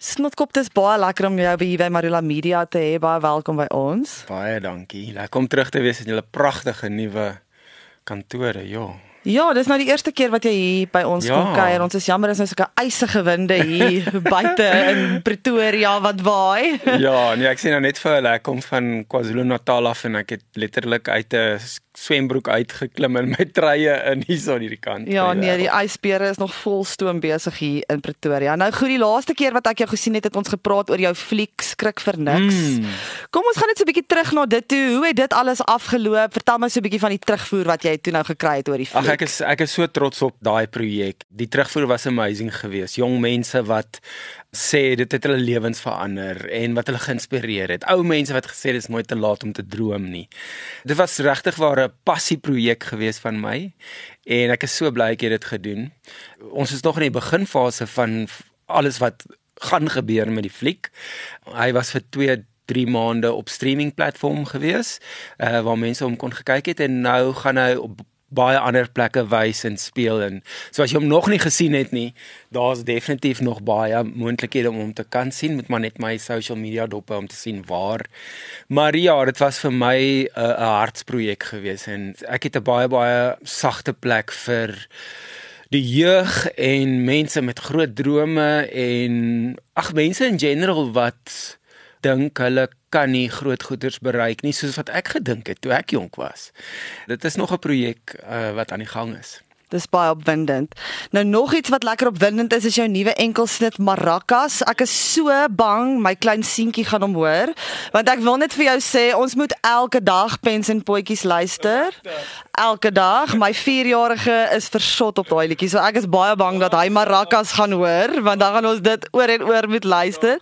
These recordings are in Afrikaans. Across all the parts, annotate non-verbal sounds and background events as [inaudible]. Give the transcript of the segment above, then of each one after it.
Snotkop, dis baie lekker om jou by Marula Media te hê. Baie welkom by ons. Baie dankie. Lekker om terug te wees in julle pragtige nuwe kantore, ja. Ja, dis nou die eerste keer wat jy hier by ons ja. kom kuier. Ons is jammer as nou sulke eisige winde hier [laughs] buite in Pretoria wat waai. ja, nee, ek sien nou net vir hulle ek kom van KwaZulu-Natal af en ek het letterlik uit 'n swembroek uitgeklim in my treie in hierso aan hierdie kant. Ja, nee, die ysbeere is nog vol stoom besig hier in Pretoria. Nou goed, die laaste keer wat ek jou gesien het, het ons gepraat oor jou fliek skrik vir niks. Mm. Kom ons gaan net so 'n bietjie terug na dit toe. Hoe het dit alles afgeloop? Vertel my so 'n bietjie van die terugvoer wat jy toe nou gekry het oor die fliek. Ag, ek is ek is so trots op daai projek. Die terugvoer was amazing geweest. Jong mense wat sê dit het hulle lewens verander en wat hulle geïnspireer het. Ou mense wat gesê dit is nooit te laat om te droom nie. Dit was regtig waar 'n passieprojek gewees van my en ek is so bly ek het dit gedoen. Ons is nog in die beginfase van alles wat gaan gebeur met die fliek. Hy was vir 2 3 maande op streaming platform gewees uh, waar mense hom kon gekyk het en nou gaan hy op baie ander plekke wys en speel en so as jy hom nog nie gesien het nie, daar's definitief nog baie moontlikhede om hom te kan sien met maar net my social media doppe om te sien waar. Maar ja, dit was vir my 'n uh, hartsprojek gewees en ek het 'n baie baie sagte plek vir die jeug en mense met groot drome en ag mense in general wat dink hulle kan nie groot goeders bereik nie soos wat ek gedink het toe ek jonk was. Dit is nog 'n projek uh, wat aan die gang is. Dis baie opwindend. Nou nog iets wat lekker opwindend is is jou nuwe enkelsnit maracas. Ek is so bang my klein seentjie gaan hom hoor, want ek wil net vir jou sê ons moet elke dag pens en potjies luister elke dag. My 4-jarige is versot op daai liedjie. So ek is baie bang dat hy maracas gaan hoor want dan gaan ons dit oor en oor moet luister.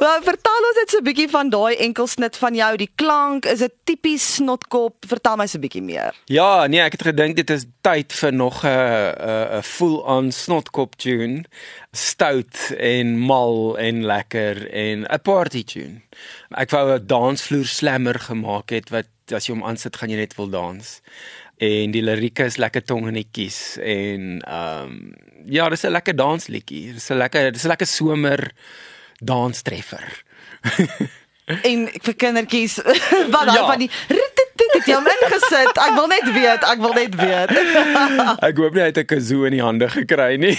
Maar vertel ons net so 'n bietjie van daai enkelsnit van jou. Die klank is 'n tipies snotkop. Vertel my so 'n bietjie meer. Ja, nee, ek het gedink dit is tyd vir nog 'n 'n 'n full-on snotkop tune. Stout en mal en lekker en 'n party tune. Ek wou 'n dansvloer slammer gemaak het wat as jy hom aansit gaan jy net wil dans en die lirieke is lekker tongenetjies en ehm um, ja, dis 'n lekker dansliedjie. Dis 'n lekker dis 'n lekker somer danstreffer. [laughs] en vir kindertjies [laughs] wat ja. van die dit jy hom ingesit. Ek wil net weet, ek wil net weet. [laughs] ek hoop nie hy het 'n kazoo in die hande gekry nie.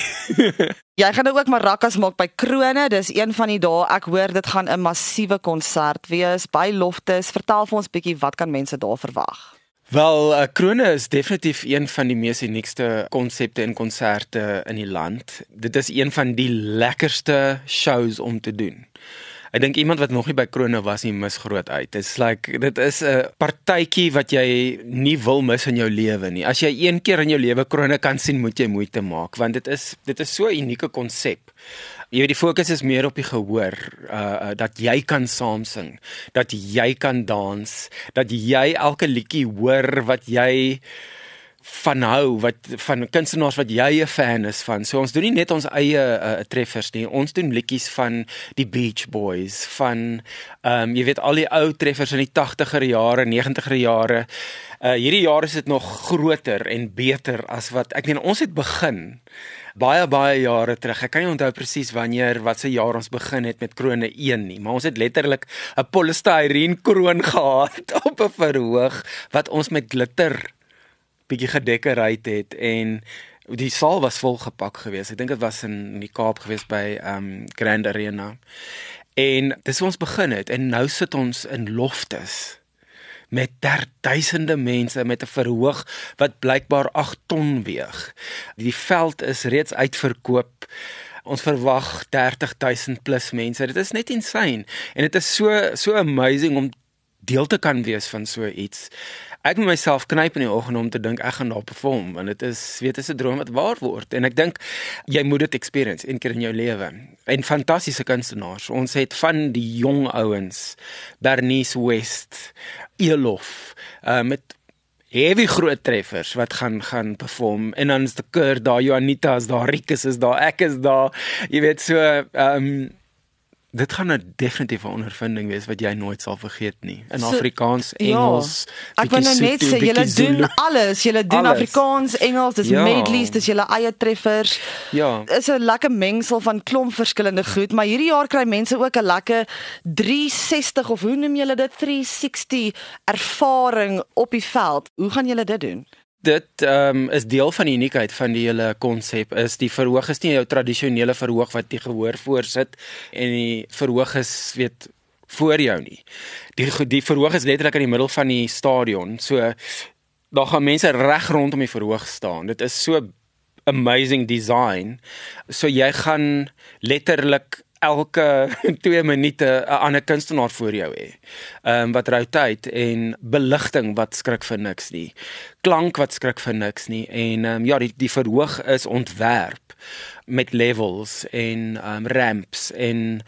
jy gaan nou ook maracas maak by Krone. Dis een van die dae. Ek hoor dit gaan 'n massiewe konsert wees by Loftus. Vertel vir ons bietjie wat kan mense daar verwag? Wel, uh, Krone is definitief een van die mees uniekste konsepte en konserte in die land. Dit is een van die lekkerste shows om te doen. Ek dink iemand wat nog nie by Krone was nie mis groot uit. Dit is like dit is 'n partytjie wat jy nie wil mis in jou lewe nie. As jy een keer in jou lewe Krone kan sien, moet jy moeite maak want dit is dit is so 'n unieke konsep. Jy weet die fokus is meer op die gehoor, uh, uh dat jy kan saam sing, dat jy kan dans, dat jy elke liedjie hoor wat jy van hou wat van kunstenaars wat jy 'n fan is van. So ons doen nie net ons eie uh, treffers nie. Ons doen liedjies van die Beach Boys, van ehm um, jy weet al die ou treffers in die 80er jare, 90er jare. Uh hierdie jaar is dit nog groter en beter as wat ek meen ons het begin baie baie jare terug. Ek kan nie onthou presies wanneer wat se jaar ons begin het met krone 1 nie, maar ons het letterlik 'n polystyrene kroon [laughs] gehad op 'n verhoog wat ons met glitter bietjie gedekoreer het en die saal was vol gepak geweest. Ek dink dit was in die Kaap geweest by um Grand Arena. En dis hoe ons begin het en nou sit ons in loftes met duisende mense met 'n verhoog wat blykbaar 8 ton weeg. Die veld is reeds uitverkoop. Ons verwag 30000 plus mense. Dit is net insane en dit is so so amazing om deel te kan wees van so iets ek moet myself knyp in die oggend om te dink ek gaan daar perform want dit is weet is 'n droom wat waar word en ek dink jy moet dit experience een keer in jou lewe. En fantastiese kunstenaars. Ons het van die jong ouens Bernice West, Elof, uh, met heavy groot treffers wat gaan gaan perform en dan is die keur daar Juanita is daar Rikus is daar ek is daar jy weet so ehm um, dit gaan 'n definitiewe ondervinding wees wat jy nooit sal vergeet nie. In So- Afrikaans, ja. Engels, Ek wil nou net sê julle doen alles. Julle doen Alles. Afrikaans, Engels, dis Ja. medleys, dis julle eie treffers. Ja. Is 'n lekker mengsel van klomp verskillende goed, maar hierdie jaar kry mense ook 'n lekker 360 of hoe noem julle dit 360 ervaring op die veld. Hoe gaan julle dit doen? Dit ehm um, is deel van die uniekheid van die hele konsep is die verhoog is nie jou tradisionele verhoog wat jy gehoor voorsit en die verhoog is weet voor jou nie. Die die verhoog is letterlik in die middel van die stadion. So daar gaan mense reg rondom die verhoog staan. Dit is so amazing design. So jy gaan letterlik elke [laughs] 2 minute 'n ander kunstenaar voor jou hê. Ehm wat rotate en beligting wat skrik vir niks nie. Klank wat skrik vir niks nie en ehm um, ja, die die verhoog is ontwerp met levels en ehm um, ramps en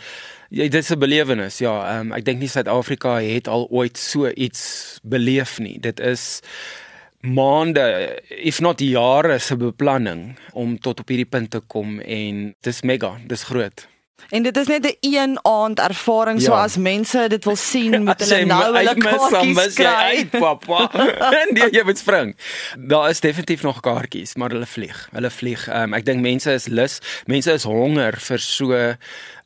ja, dit is 'n belewenis. Ja, ehm um, ek dink nie Suid-Afrika het al ooit so iets beleef nie. Dit is maande if not jare se beplanning om tot op hierdie punt te kom en dis mega, dis groot. En dit is net 'n een aand ervaring, so Ja. as mense dit wil sien, [laughs] moet hulle nou hulle kaartjies mis kry. uit, Papa. [laughs] nee, jy moet spring. Daar is definitief nog kaartjies, maar hulle vlieg. Hulle vlieg. Um, ek dink mense is lus, mense is honger vir so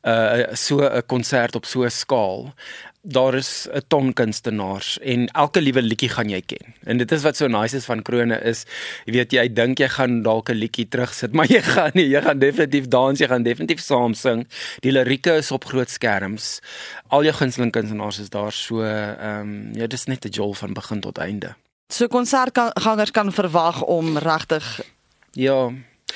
uh, so 'n konsert op so 'n skaal. Daar is 'n ton kunstenaars en elke liewe liedjie gaan jy ken. En dit is wat so nice is van Krone is, jy weet jy dink jy gaan dalk 'n liedjie terugsit, [laughs] maar jy gaan nie, jy gaan definitief dans, jy gaan definitief saam sing. Die lirieke is op groot skerms. Al jou gunsteling kunstenaars is daar so ehm um, ja, dis net 'n jol van begin tot einde. So konsertgangers kan verwag om regtig Ja.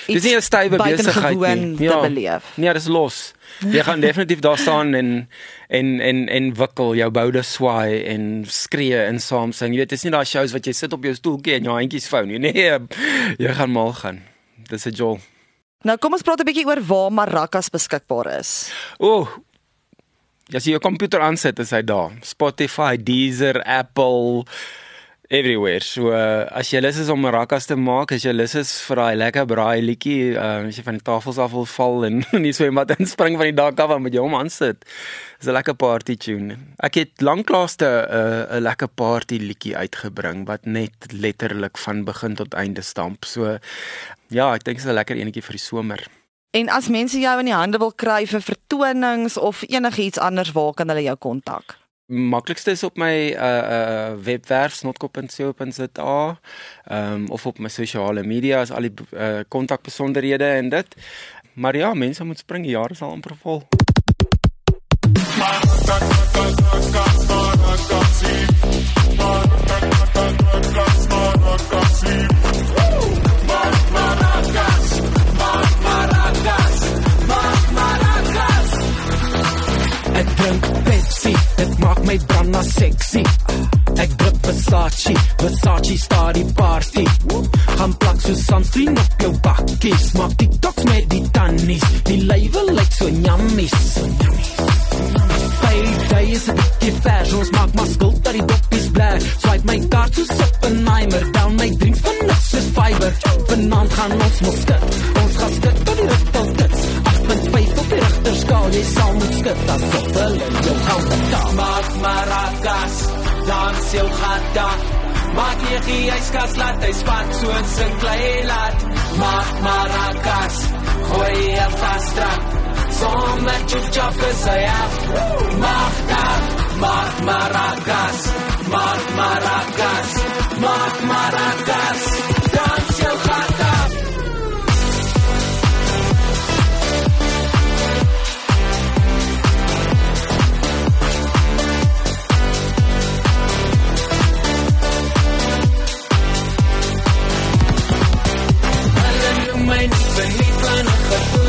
Dis nie 'n stywe besigheid nie. te Ja. beleef. Nee, dis los. Jy gaan definitief daar staan en en en en wikkel jou boude swaai en skree en saam sing. Jy weet, dis nie daai shows wat jy sit op jou stoeltjie en jou handjies vou nie. Nee, jy gaan mal gaan. Dis 'n jol. Nou kom ons praat 'n bietjie oor waar maracas beskikbaar is. O. Oh, as jy jou komputer aansit, is hy daar. Spotify, Deezer, Apple everywhere. So uh, as jy lus is om maracas te maak, as jy lus is vir daai lekker braai liedjie, uh, as jy van die tafels af wil val en [laughs] in die swembad inspring van die dak af en met jou om aansit. Dis 'n lekker party tune. Ek het lanklaaste 'n uh, 'n lekker party liedjie uitgebring wat net letterlik van begin tot einde stamp. So ja, ek dink dit is 'n lekker enetjie vir die somer. En as mense jou in die hande wil kry vir vertonings of enigiets anders, waar kan hulle jou kontak? Maklikste is op my uh uh webwerf snotkop.co.za um of op my sosiale media is al die uh kontakbesonderhede en dit. Maar ja, mense moet spring, die jaar is al amper vol. my branna sexy. Ek druk Versace, Versace start die party. Gaan plak so sunscreen op jou bakkies, maak TikToks met die tannies. Die lywe lyk so yummies. Payday is 'n bietjie vers, ons maak maar skuld dat die doppies bly. Swipe my kaart so Oppenheimer, down my drinks van niks is fiber. Vanaand gaan ons mos skit, ons gaan skit tot die rittel tits. 8.5 op die regterskaal, jy sal moet skit asof hulle maracas, dans jou gat af. Maak jy die yskas laat hy spat so in sy klei laat. Maak maracas, gooi jy. Sonder chuf chuf is hy af. Maak dat, maak maracas, maak maracas, maak maracas.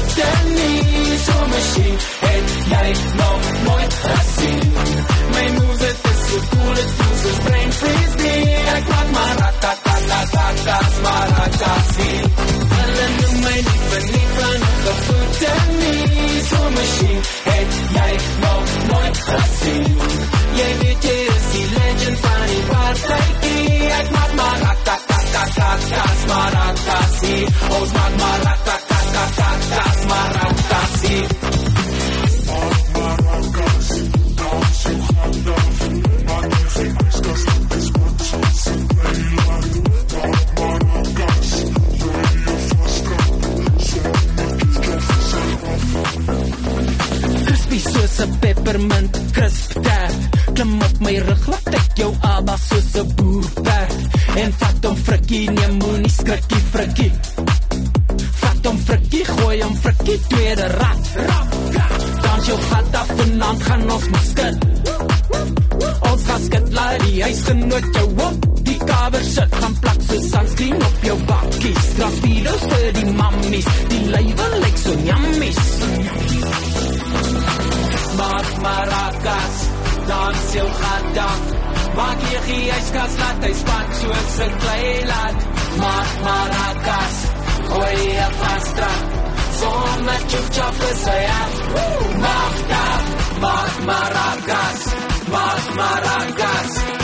'n gevoete nie So masjien het jy nog nooit gesien My moves het is so cool, het voel soos brain freeze se peppermint crisp tart. Klim op my rug laat ek jou aba soos 'n boerperd en vat hom frikkie nee moenie skrikkie frikkie. Vat hom frikkie gooi hom frikkie tweede rat. Rap. Dan jou gat af en dan gaan ons musket. Ons gasket laat die huis genoot jou op. Die kamer sit gaan plak so sunscreen op jou bakkie. Strafilos vir die mammies. Die lywe lyk so jammies. Dans jou af. Maak jy die yskas laat hy span soos 'n klei laat. Maak maracas, gooi jy vasdra. Sonder chuf chuf sê ja. Maak dat, maak maracas, maak maracas,